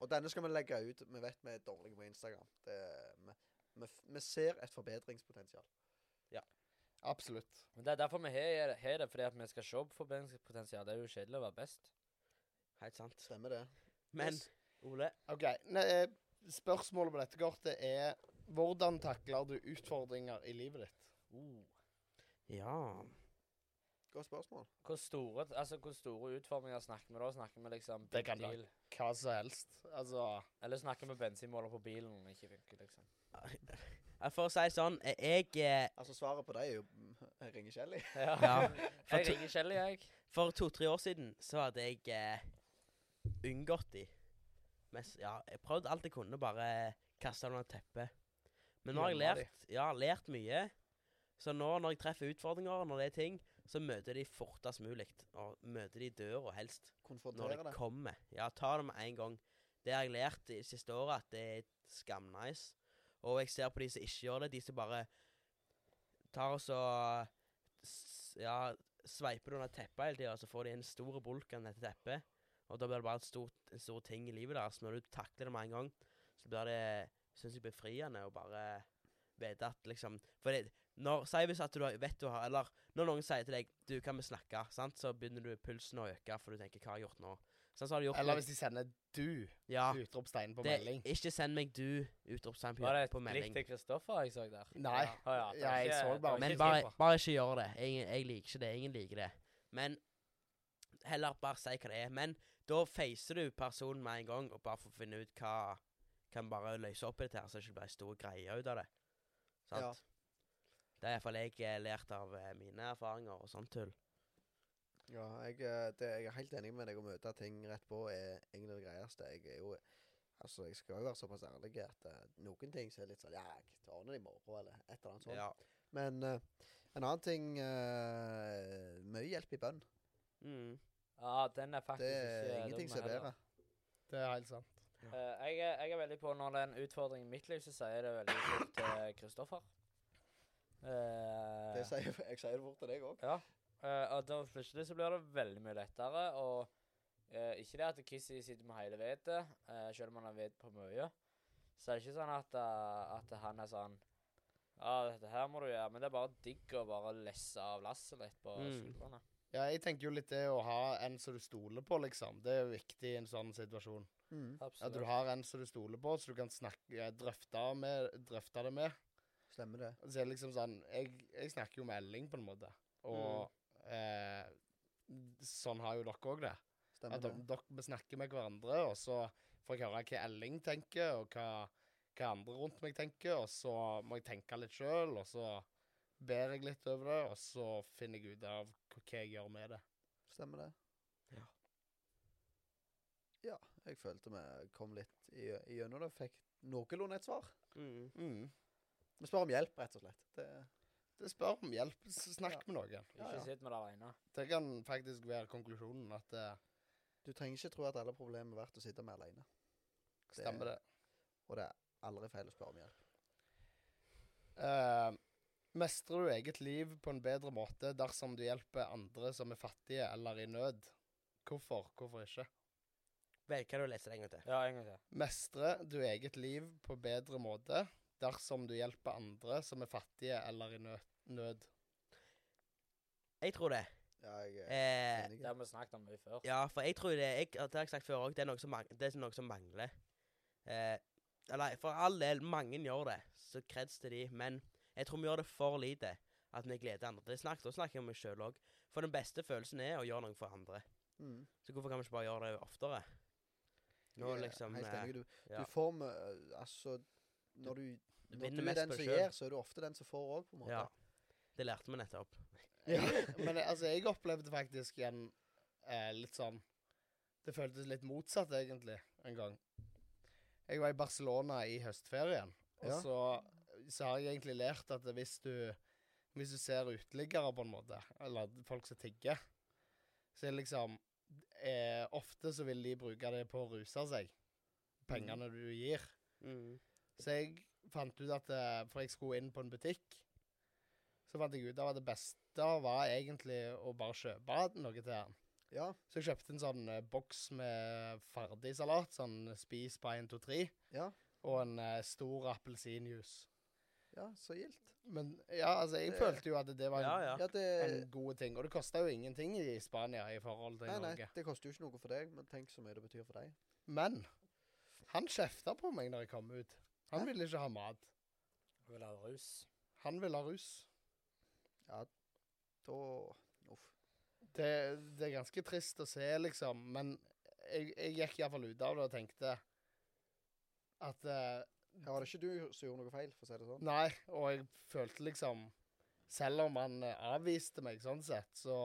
Og denne skal vi legge ut. Vi vet vi er dårlige på Instagram. Det, vi, vi, vi ser et forbedringspotensial. Absolutt. Men Det er derfor vi har har det, fordi at vi skal se på forbedringspotensial. Det er jo kjedelig å være best. Helt sant. Stemmer det? Men Yes. Ole OK. Ne, eh, spørsmålet på dette kortet er hvordan takler du utfordringer i livet ditt? Uh. Ja. Godt spørsmål. Hvor store, altså, hvor store utfordringer snakker vi da? Snakker vi liksom Det kan bil? Hva som helst. Altså Eller snakker vi bensinmåler på bilen ikke funker, liksom? For å si det sånn, eh, jeg eh, Altså, svaret på det er jo mm, Jeg ringer Kjelly. Ja. Ja. Jeg ringer Kjell, jeg. For to-tre år siden så hadde jeg eh, unngått de. Mest, ja, jeg prøvde alt jeg kunne, bare kaste det under teppet. Men nå har jeg lært, ja, lært mye. Så nå når jeg treffer utfordringer, når det er ting, så møter de fortest mulig. Og møter de døra helst. Når de det kommer. Ja, ta det med en gang. Det har jeg lært de siste året, at det er skamnice. Og jeg ser på de som ikke gjør det, de som bare tar og så Ja, sveiper det under teppet hele tida, og så får de en stor bulk av dette teppet. Og da blir det bare et stort, en stor ting i livet deres. Når du takler det med en gang, så blir det synes jeg, befriende å bare vite at liksom For det, når, si hvis at du har- vet du har Eller når noen sier til deg 'Du, kan vi snakke?' sant? Så begynner du pulsen å øke, for du tenker 'Hva har jeg gjort nå?' Sånn så har du gjort Eller hvis de sender 'du' Ja. utropstegn på Det, melding. ikke send meg 'du' utropstegn på, melding. Var det et på blikk til Kristoffer jeg så der? Nei. Ja, Oh, Ja, ja jeg ikke- så bare- Men bare, bare ikke gjør det. Jeg, jeg liker ikke det. Ingen liker det. Men heller bare si hva det er. Men da facer du personen med en gang, og bare for å finne ut hva Kan bare løse opp i dette her, så det ikke blir stor greie ut av det. Sant? Ja. Det er iallfall jeg eh, lært av eh, mine erfaringer og sånt tull. Ja, jeg, eh, det, jeg er helt enig med deg. Å møte ting rett på er egentlig det greieste. Jeg er jo Altså, jeg skal jo være såpass ærlig at uh, noen ting så er litt sånn Ja, jeg tar ordner det i morgen, eller et eller annet sånt. Ja. Men uh, en annen ting uh, Mye hjelp i bønn. Mm. Ja, den er faktisk Det er ikke ingenting dum som er heller. bedre. Det er helt sant. Eh, jeg, er, jeg er veldig på når det er en utfordring i mitt liv, så sier jeg det veldig fort til Kristoffer. Eh, Det sier, jeg sier det fort til deg òg. Ja. eh, og da plutselig så blir det veldig mye lettere. Og eh, ikke det at Kissy sitter med hele vettet, uh, selv om han har vet på mye. Så er det ikke sånn at, eh, at han er sånn Ja, dette her må du gjøre. Men det er bare digg å bare lesse av lasset litt på Mm. skuldrene. Ja, jeg tenker jo litt det å ha en som du stoler på, liksom. Det er jo viktig i en sånn situasjon. Mm. At du har en som du stoler på, så du kan snakke, drøfte, med, drøfte det med. Stemmer det. Så er det liksom sånn Jeg, jeg snakker jo med Elling, på en måte. Og eh, sånn har jo dere òg det. Stemmer At dere snakker med hverandre, og så får jeg høre hva Elling tenker, og hva, hva andre rundt meg tenker, og så må jeg tenke litt sjøl, og så ber jeg litt over det, og så finner jeg ut av hva jeg gjør med det. Stemmer det. Ja. Ja, jeg følte vi kom litt i- igjennom det. Fikk noenlunde et svar. Mm. Mm. Vi spør om hjelp, rett og slett. Det, Det spør om hjelp. Snakk Ja. med noen. Ja, Ikke ja. sitt med det alene. Det kan faktisk være konklusjonen at uh, du trenger ikke tro at alle problemer er verdt å sitte med alene. stemmer, det. Og det er aldri feil å spørre om hjelp. Eh, mestrer du eget liv på en bedre måte dersom du hjelper andre som er fattige eller i nød? Hvorfor? Hvorfor ikke? Vel, kan du lese det en gang til? Ja, en gang til. Mestrer du eget liv på bedre måte dersom du hjelper andre som er fattige eller i nø nød? Jeg tror det. Ja, jeg er Eh. Det har vi snakket om mye før. ja, for jeg tror det jeg, Det har jeg sagt før òg. Det, er noe som mang- det er noe som mangler. Eh, eller for all del, mange gjør det, så kreds til de. Men jeg tror vi gjør det for lite. At vi gleder andre. Det snakket, da snakker jeg om meg sjøl òg. For den beste følelsen er å gjøre noe for andre. Mm. Så hvorfor kan vi ikke bare gjøre det oftere? Nå Jeg liksom Helt eh, enig. Du, ja. du får med eh, Altså, når du, Du når du er den som gir, så er du ofte den som får òg, på en måte. Ja. Det lærte vi nettopp. Ja, men altså, jeg opplevde faktisk en eh, litt sånn Det føltes litt motsatt, egentlig, en gang. Jeg var i Barcelona i høstferien, og Ja. så, så har jeg egentlig lært at hvis du Hvis du ser uteliggere, på en måte, eller folk som tigger, så er det liksom eh, Ofte så vil de bruke det på å ruse seg, pengene du gir. Mm. Så jeg fant ut at eh, For jeg skulle inn på en butikk. Så fant jeg ut av at det beste var egentlig å bare kjøpe noe til han. Ja. Så jeg kjøpte en sånn eh, boks med ferdigsalat, sånn spis på 1, 2, 3, Ja. og en eh, stor appelsinjuice. Ja, så gildt. Men ja, altså, jeg Det- følte jo at det var en, Ja, ja. Ja, det en god ting. Og det kosta jo ingenting i Spania i forhold til Nei, nei, det koster jo ikke noe for deg, men tenk så mye det betyr for deg. Men han kjefta på meg når jeg kom ut. Han Hæ? ville ikke ha mat. Han ville ha rus. Han ville ha rus. Ja, Da Uff. Det, det er ganske trist å se, liksom. Men jeg, jeg gikk iallfall ut av det og tenkte at eh, Her var det ikke du som gjorde noe feil, for å si det sånn. Nei, og jeg følte liksom Selv om han eh, avviste meg sånn sett, så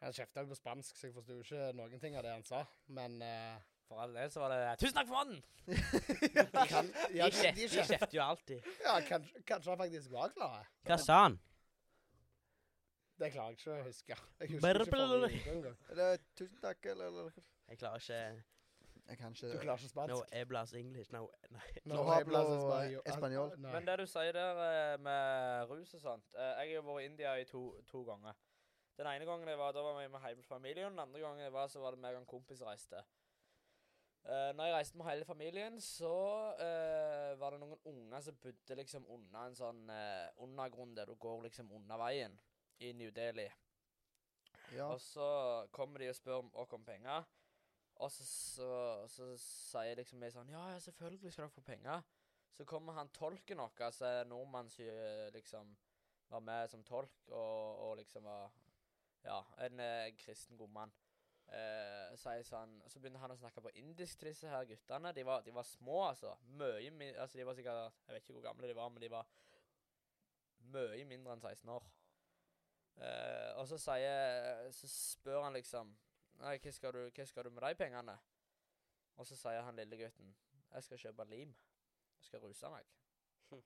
Han kjefta jo på spansk, så jeg forsto ikke noen ting av det han sa. Men uh, For all del så var det 'Tusen takk for mannen!' de kan, ja, de kjefter de jo alltid. Ja, kanskje, kanskje han faktisk var glad. Hva sa han? Det klarer jeg ikke å huske. Jeg husker ikke forrige gang. tusen takk, eller, eller Jeg klarer ikke Jeg kan ikke Du klarer ikke spansk? No eblas English. No, nei. No no hablo hablas español. español. Men det du sier der eh, med rus og sånt eh, Jeg har jo vært i India i to, to ganger. Den ene gangen jeg var, da var vi med hele familien. Den andre gangen jeg var, så var det meg og en kompis reiste. Uh, når jeg reiste med hele familien, så uh, var det noen unger som bodde liksom under en sånn uh, undergrunn der du går liksom under veien i New Delhi. Ja. Og så kommer de og spør om oss om penger. Og så, så, så sier liksom vi sånn Ja, selvfølgelig skal dere få penger. Så kommer han tolken vår, altså nordmann som liksom var med som tolk, og, og liksom var Ja, en eh, kristen god mann. Eh, sier sånn Så begynner han å snakke på indisk til disse her guttene. De var, de var små, altså. Mye. Altså, de var sikkert Jeg vet ikke hvor gamle de var, men de var mye mindre enn 16 år. Eh, og så sier Så spør han liksom Nei, hva skal, du, hva skal du med de pengene? Og så sier han lille gutten Jeg skal kjøpe lim. Jeg skal ruse meg.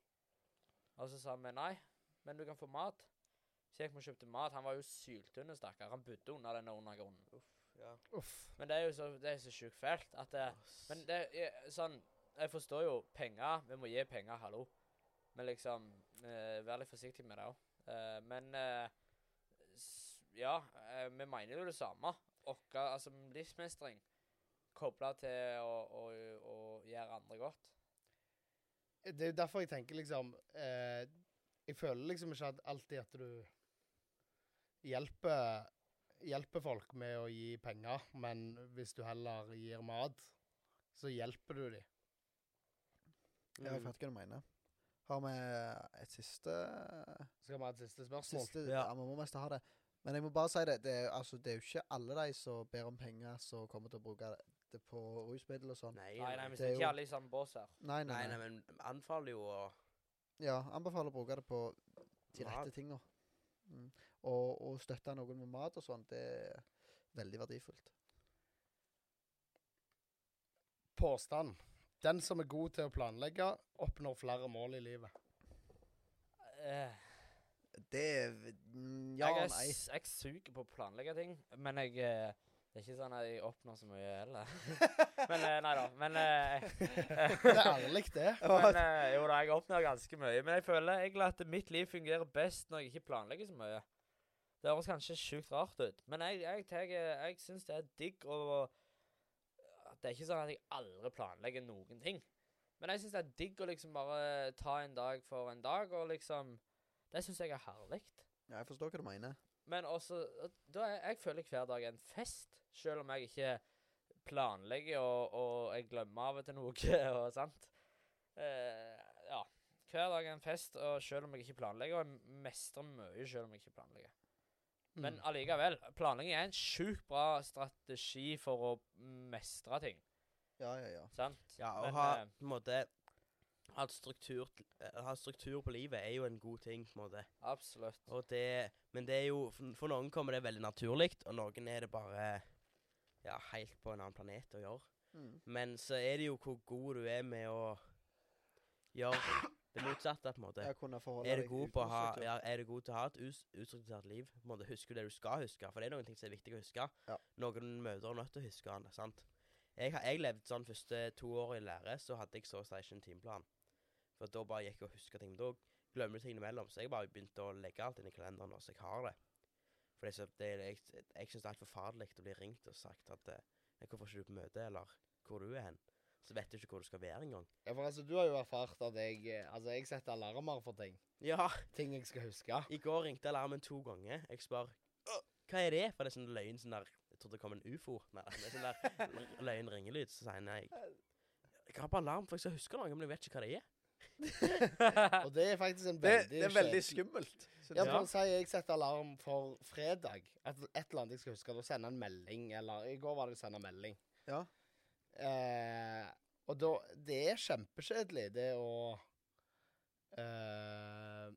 og så sa vi nei, men du kan få mat. Så gikk vi og kjøpte mat. Han var jo syltynn, stakkar. Han bodde under denne undergrunnen. Ja. Uff. Men det er jo så, det er så sjukt fælt at det, Men det er sånn Jeg forstår jo penger. Vi må gi penger, hallo. Men liksom eh, Vær litt forsiktig med det òg. Eh, men eh, s- Ja, eh, vi mener jo det samme. Okka, altså livsmestring kobla til å, å, å gjøre andre godt. Det er jo derfor jeg tenker liksom eh, Jeg føler liksom ikke at alltid at du hjelper, hjelper folk med å gi penger, men hvis du heller gir mat, så hjelper du dem. Ja, jeg vet hva du mener. Har vi et siste Skal vi ha et siste spørsmål? Siste, Ja. ja. Vi må mest ha det. Men jeg må bare si det. Det er, altså, det er jo ikke alle de som ber om penger, som kommer til å bruke det på rusmiddel og sånn. Nei, Nei, nei, vi det er ikke jo- alle i samme bås her. Nei, nei, Nei, nei. nei, men anbefaler jo å Ja, anbefaler å bruke det på de rette tinga. Mm. Og, og støtte noen med mat og sånn, det er veldig verdifullt. Påstand. Den som er god til å planlegge, oppnår flere mål i livet. Eh, Det mm, Ja jeg, er, nei. jeg suger på å planlegge ting, men jeg eh, Det er ikke sånn at jeg oppnår så mye heller. men eh, nei da. Men eh, Det er ærlig, det. Men eh, jo da, jeg oppnår ganske mye. Men jeg føler egentlig at mitt liv fungerer best når jeg ikke planlegger så mye. Det høres kanskje sjukt rart ut, men jeg, jeg, tar- jeg syns det er digg å Det er ikke sånn at jeg aldri planlegger noen ting. Men jeg syns det er digg å liksom bare ta en dag for en dag, og liksom Det syns jeg er herlig. Ja, jeg forstår hva du mener. Men også Da er jeg føler hver dag er en fest, selv om jeg ikke planlegger og, og jeg glemmer av og til noe og sant. Eh, ja. Hver dag er en fest, og selv om jeg ikke planlegger, og jeg mestrer mye selv om jeg ikke planlegger. Men Mm. allikevel, planlegging er en sjukt bra strategi for å mestre ting. Ja, ja, ja. Sant? Ja, og Men, ha eh, på en måte ha et struktur, eh, ha struktur på livet er jo en god ting. på en måte. absolutt. Og det, men det er jo For, noen kommer det veldig naturlig, og noen er det bare ja, helt på en annen planet å gjøre. Mm. Men så er det jo hvor god du er med å gjøre det motsatte, på en måte. Er du god ha ja, Er du god til å ha et us ustrukturert liv? På en måte, husker du det du skal huske? For det er noen ting som er viktig å huske. Ja. Noen møter er nødt til å huske sant? Jeg, jeg levde sånn første to år i lære, så hadde jeg så å si ikke en timeplan. For da bare gikk jeg og huska ting. Men Da glemmer du tingene imellom. Så jeg bare begynte å legge alt inn i kalenderen nå, så jeg har det. For det, det, jeg, jeg syns det er helt forferdelig å bli ringt og sagt at eh, 'Hvorfor er ikke du på møte?' eller 'Hvor du er hen?' Så vet du ikke hvor du skal være engang. Ja, for altså, du har jo erfart at jeg eh, Altså, jeg setter alarmer for ting. Ja. Ting jeg skal huske. I går ringte alarmen to ganger. Jeg spør hva er det? For det er sånn løgn sånn der Jeg trodde det kom en ufo. Nei, det er sånn der løgn ringelyd. Så sier jeg nei. Jeg har på alarm, for jeg skal huske noe, men jeg vet ikke hva det er. Og det er faktisk en veldig det er veldig skummelt. Ja, for å si jeg setter alarm for fredag. Et, et eller annet jeg skal huske. Da sende en melding, eller I går var det å sende melding. Ja. Eh, og da Det er kjempekjedelig, det å eh,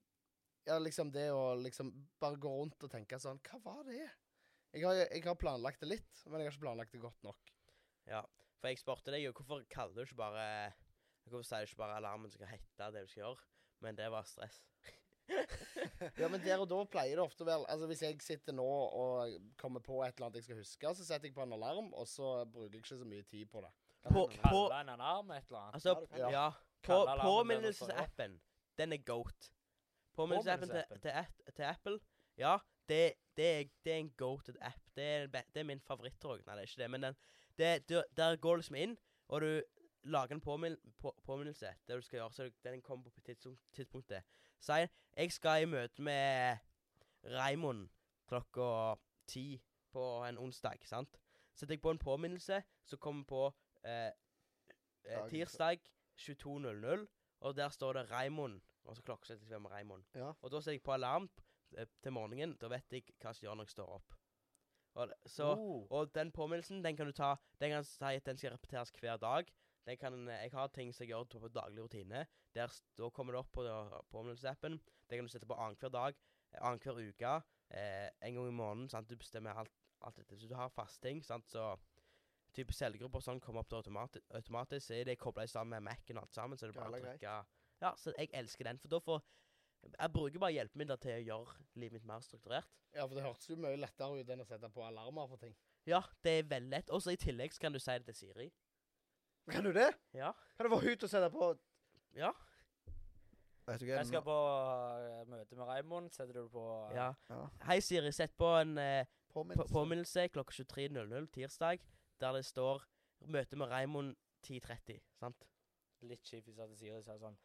Ja, liksom det å liksom bare gå rundt og tenke sånn Hva var det? Jeg har, jeg har planlagt det litt, men jeg har ikke planlagt det godt nok. Ja, For jeg spurte deg jo hvorfor kaller du ikke bare Hvorfor sier du ikke bare alarmen skal hete det du skal gjøre? Men det var stress. Ja, men der og da pleier det ofte å være Altså Hvis jeg sitter nå og kommer på et eller annet jeg skal huske, så setter jeg på en alarm, og så bruker jeg ikke så mye tid på det. På, på, Kalle en alarm et eller annet. altså, Ja, ja, på påminnelsesappen, den er goat. Påminnelsesappen til, til, til Apple, ja, det, det, er, det er en goated app. Det er, det er min favoritt, tror jeg. Nei, det er ikke det, men den, det, du, der går du liksom inn, og du lager en påminn, på, påminnelse. Det du skal gjøre, så den kommer på tidspunkt, tidspunktet. Si, jeg skal i møte med Raimond klokka ti på en onsdag, sant? Setter jeg på en påminnelse, så kommer på eh, eh, tirsdag 22.00, og der står det Raimond, og så klokkesetter jeg med Raimond. Ja. Og da setter jeg på alarm eh, til morgenen, da vet jeg hva som gjør når jeg står opp. Og, så, Oh. og den påminnelsen, den kan du ta Den kan si at den skal repeteres hver dag. Kan, jeg har ting som jeg gjør på daglig rutine. Der, da kommer det opp på påminnelsesappen. Det kan du sette på annenhver dag, eh, annenhver uke, eh, en gang i måneden. Sant? Du bestemmer alt, alt dette. Så du har fasting, sant? så type cellegrupper og sånn kommer opp da automati automatisk. Så er det kobla sammen med Mac-en og alt sammen, så er bare å trykke Ja, så jeg elsker den, for da får Jeg bruker bare hjelpemidler til å gjøre livet mitt mer strukturert. Ja, for det hørtes jo mye lettere ut enn å sette på alarmer for ting. Ja, det er veldig lett. Og så i tillegg så kan du si det til Siri. Kan du det? Ja. Kan du få ut og sette på Ja. Vet du hva? Jeg skal på uh, møte med Raymond. Setter du på uh, ja. Ja. Hei, Siri. Sett på en eh, på Påminnelse. påminnelse klokka 23.00 tirsdag, der det står 'Møte med Raymond 10.30'. Sant? Litt kjipt hvis hadde Siri sier sånn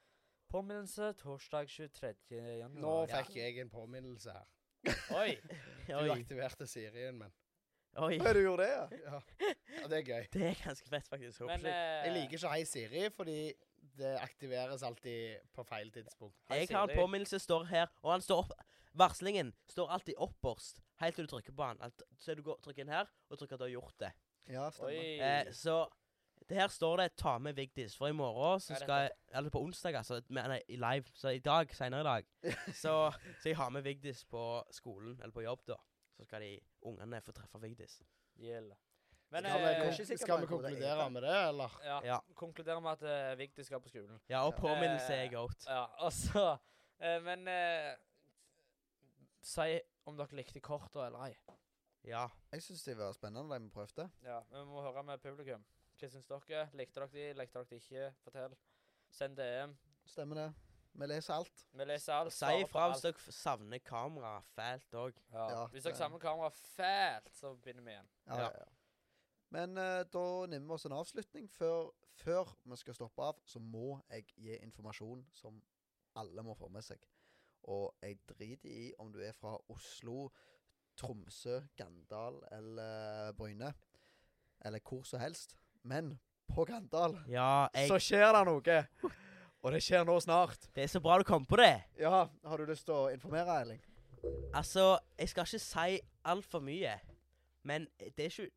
Påminnelse torsdag 23. januar. Nå fikk jeg en påminnelse her. Oi! Du Oi. aktiverte Sirien min. Oi. Ja, du gjorde det, ja? Ja. ja, det er gøy. Det er ganske fett, faktisk. Men eh, Jeg liker ikke Hei Siri, fordi det aktiveres alltid på feil tidspunkt. Hei, jeg har en påminnelse står her, og han står opp Varslingen står alltid opperst, helt til du trykker på den. Så du går, trykker inn her, og trykker at du har gjort det. Ja, stemmer. Eh, så det her står det 'ta med Vigdis', for i morgen så skal jeg Eller på onsdag, altså. Nei, i live. Så i dag, senere i dag. så, så jeg har med Vigdis på skolen, eller på jobb, da. Så skal de ungene få treffe Vigdis. Gjelder. Men Skal vi, eh, skal, skal vi er, konkludere med det, eller? ja, Ja. Konkludere med at uh, Vigdis skal på skolen. Ja, og påminnelse er godt. goat. Ja, altså så eh, Men uh, Si om dere likte korta eller ei. Ja. Jeg syns de var spennende, de vi prøvde. Ja, men Vi må høre med publikum. Hva syns dere? Likte dere de? Likte dere de ikke? Fortell. Send DM. Stemmer det. Vi leser alt. Vi leser alt. Si ifra hvis dere savner kamera fælt òg. Ja. Ja, Hvis dere det- samler kamera fælt, så begynner vi igjen. Ja, Ja. ja. ja. Men eh, da nimmer vi oss en avslutning. Før, før vi skal stoppe av, så må jeg gi informasjon som alle må få med seg. Og jeg driter i om du er fra Oslo, Tromsø, Gandal eller Bryne. Eller hvor som helst. Men på Gandal Ja, jeg, så skjer det noe. Og det skjer nå snart. det er så bra du kom på det. Ja, har du lyst til å informere, Erling? Altså, jeg skal ikke si altfor mye, men det er 20,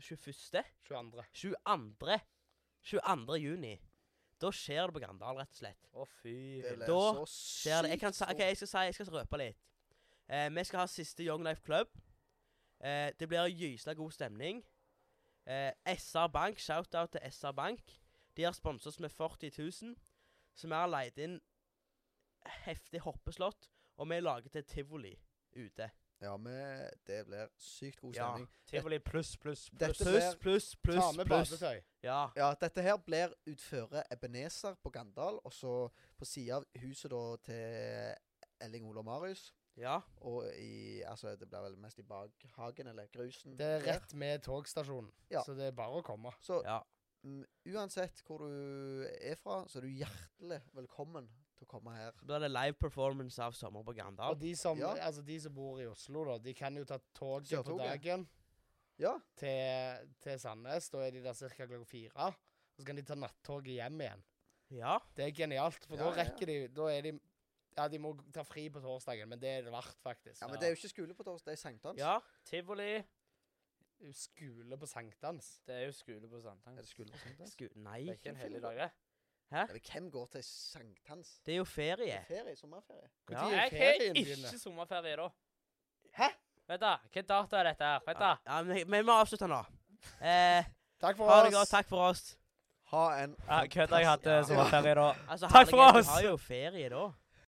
21. 22. 22. 22. juni. Da skjer det på Grandal, rett og slett. Å, fy. Det Da så Skjer det. Jeg kan okay, jeg skal si, jeg skal røpe litt. Eh, vi skal ha siste Young Life Club. Eh, det blir gysla god stemning. Eh, SR Bank, shout-out til SR Bank. De har sponset oss med 40 000. Så vi har leid inn heftig hoppeslott, og vi har laget til tivoli ute. Ja, men det blir sykt god Ja. stemning. Tivoli pluss, pluss, Dette pluss. Pluss, blir- pluss, Ta pluss, med pluss. badetøy. Ja. Ja, dette her blir utføre Ebenezer på Gandal, og så på sida av huset da til Elling Ole og Marius. ja. Og i Altså, det blir vel mest i bakhagen, eller grusen. Det er der. rett med togstasjonen, Ja. så det er bare å komme. Så Ja. mm, uansett hvor du er fra, så er du hjertelig velkommen til å komme her. Da er det live performance av Sommer på Grandal. Og de som, Ja. altså de som bor i Oslo, da, de kan jo ta toget på dagen Ja. til, til Sandnes. Da er de der ca. klokka fire. Og så kan de ta nattoget hjem igjen. Ja. Det er genialt, for Ja, da rekker de Da er de Ja, de må ta fri på torsdagen, men det er det verdt, faktisk. ja, men det er jo ikke skole på torsdag, det er sankthans. Ja. Tivoli. Det er jo Skole på sankthans. Det er jo skole på Er det skole på sankthans? Sku Nei. Det er ikke en hellig Hvorfor dag, det. Hæ? Ja, men hvem går til sankthans? Det er jo ferie. Det er ferie, sommerferie. Når Ja. er Jeg har ikke sommerferie da. Hæ? Vet da. Hvilken dato er dette her? Vet da. Ja, men vi må avslutte nå. Eh, Takk for ha det godt. Takk for oss. Ha en Ja, kødda, jeg hadde Ja. sommerferie da. Altså, Takk for oss! Du har jo ferie da.